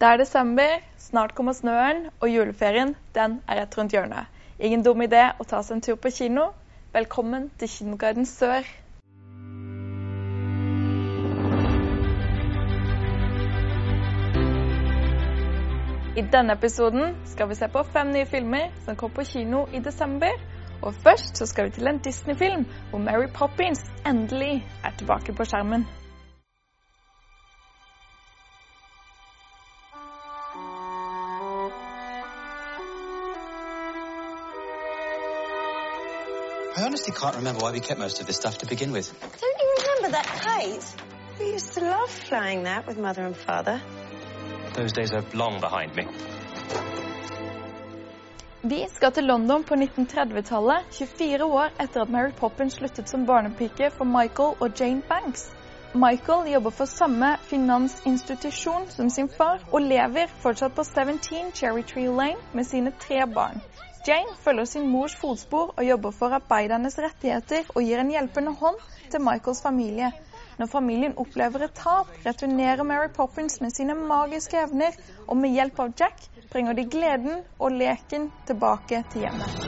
Det er desember, snart kommer snøen, og juleferien den er rett rundt hjørnet. Ingen dum idé å ta seg en tur på kino. Velkommen til Kinoguiden Sør. I denne episoden skal vi se på fem nye filmer som kom på kino i desember. Og først så skal vi til en Disney-film hvor Mary Poppins endelig er tilbake på skjermen. I honestly can't remember why we kept most of this stuff to begin with. Don't you remember that kite? We used to love flying that with mother and father. Those days are long behind me. Vi skal til London på 1930-tallet, 24 år etter at Mary Poppins sluttet som barnepike for Michael og Jane Banks. Michael jobber for samme finansinstitusjon som sin far, og lever fortsatt på 17 Cherry Tree Lane med sine tre barn. Jane følger sin mors fotspor og jobber for arbeidernes rettigheter og gir en hjelpende hånd til Michaels familie. Når familien opplever et tap, returnerer Mary Poppins med sine magiske evner, og med hjelp av Jack bringer de gleden og leken tilbake til hjemmet.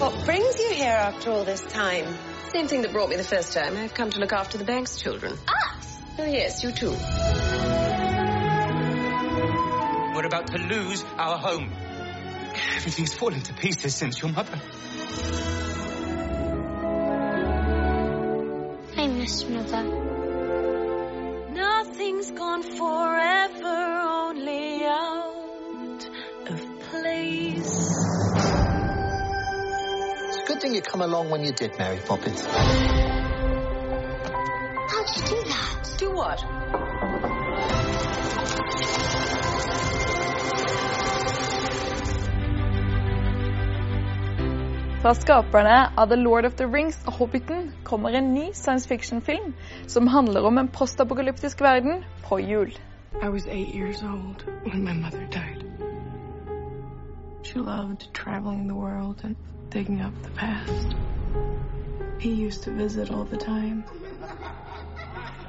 What brings you here after all this time? Same thing that brought me the first time. I've come to look after the bank's children. Us? Oh, yes, you too. We're about to lose our home. Everything's fallen to pieces since your mother. I miss mother. Nothing's gone forever, only out of place. It's a good thing you come along when you did, Mary Poppins. How'd you do that? Do what? Fra skaperne av The Lord of the Rings og Hobbiten kommer en ny science fiction-film som handler om en postapokalyptisk verden på jul. I was eight years old when my mother died. She loved traveling the world and digging up the past. He used to visit all the time.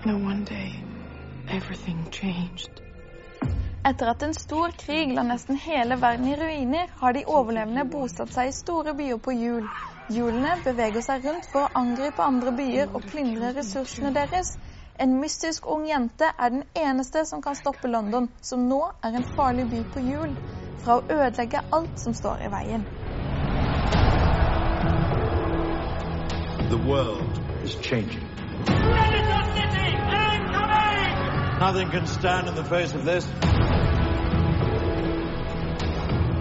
And one day, everything changed. Etter at en stor krig la nesten hele verden i ruiner, har de overlevende bosatt seg i store byer på hjul. Hjulene beveger seg rundt for å angripe andre byer og plyndre ressursene deres. En mystisk ung jente er den eneste som kan stoppe London, som nå er en farlig by på hjul, fra å ødelegge alt som står i veien. The world is changing. Nothing can stand in the face of this.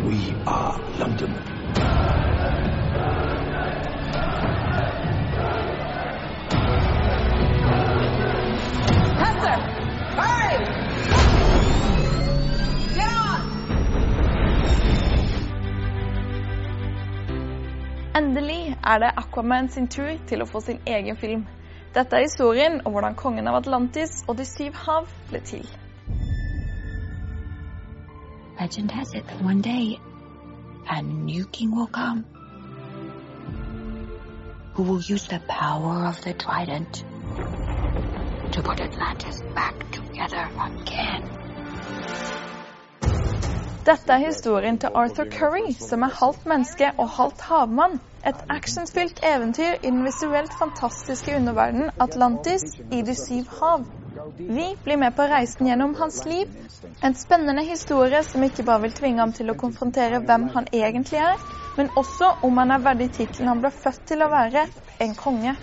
We are London. Hester! Hurry! Get on! Endelig er det Aquaman sin tur til å få sin egen film. Dette er historien om hvordan kongen av Atlantis og de syv hav ble til. Legend has it that one day a new king will come who will use the power of the trident to put Atlantis back together again. Dette er historien til Arthur Curry, som er halvt menneske og halvt havmann. Et actionfylt eventyr i den visuelt fantastiske underverdenen Atlantis i de syv hav. Vi blir med på reisen gjennom hans liv. En spennende historie som ikke bare vil tvinge ham til å konfrontere hvem han egentlig er, men også om han er verdig tittelen han ble født til å være, en konge.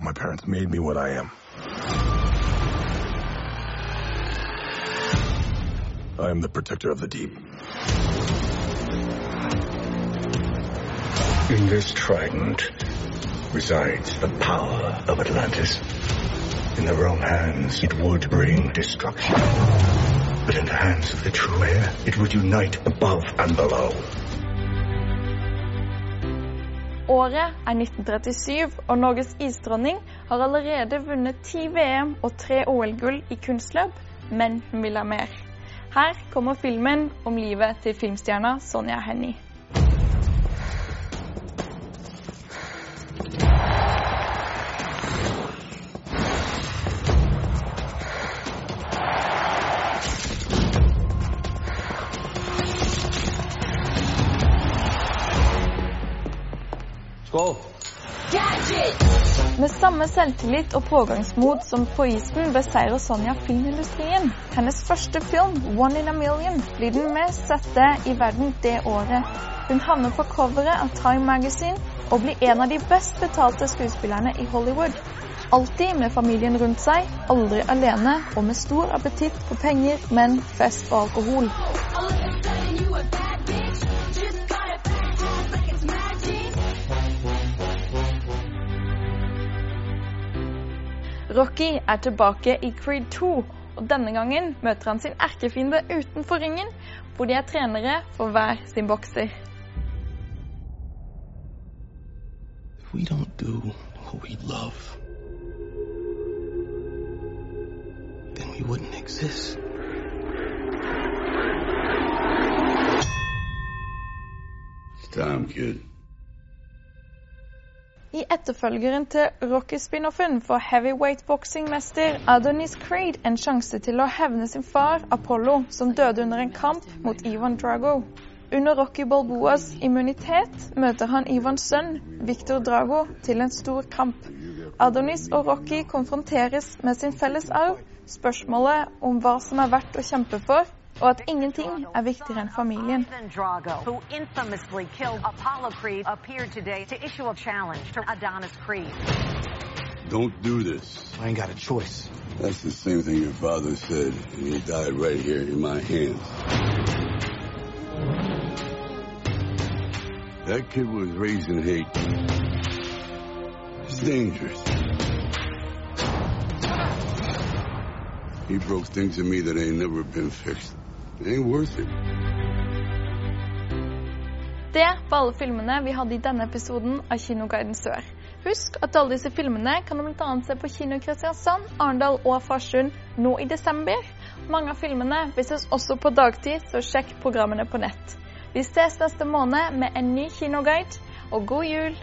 My parents made me what I am. I am the protector of the deep. In this trident resides the power of Atlantis. In the wrong hands, it would bring destruction. But in the hands of the true heir, it would unite above and below. Året er 1937, og Norges isdronning har allerede vunnet ti VM og tre OL-gull i kunstløp, men hun vil ha mer. Her kommer filmen om livet til filmstjerna Sonja Hennie. Skål. Med samme selvtillit og pågangsmot som på isen beseirer Sonja filmindustrien. Hennes første film, 'One in a Million', blir den mest sette i verden det året. Hun havner på coveret av Time Magazine og blir en av de best betalte skuespillerne i Hollywood. Alltid med familien rundt seg, aldri alene og med stor appetitt på penger, menn, fest og alkohol. Rocky er tilbake i Creed 2, og denne gangen møter han sin erkefiende utenfor ringen, hvor de er trenere for hver sin bokser. If we don't do what we love, then we wouldn't exist. It's time, kid. I etterfølgeren til Rocky-spin-offen får heavyweight boksingmester Adonis Creed en sjanse til å hevne sin far Apollo, som døde under en kamp mot Ivan Drago. Under Rocky Balboas immunitet møter han Ivans sønn, Victor Drago, til en stor kamp. Adonis og Rocky konfronteres med sin felles arv, spørsmålet om hva som er verdt å kjempe for, og at ingenting viktigere enn familien. Drago, who infamously killed Apollo Creed, appeared today to issue a challenge to Adonis Creed. Don't do this. I ain't got a choice. That's the same thing your father said, and he died right here in my hands. That kid was raised in hate. He's dangerous. He broke things in me that ain't never been fixed. Det var alle filmene vi hadde i denne episoden av Kinoguiden Sør. Husk at alle disse filmene kan du bl.a. se på kino i Kristiansand, Arendal og Farsund nå i desember. Mange av filmene vises også på dagtid, så sjekk programmene på nett. Vi ses neste måned med en ny kinoguide, og god jul!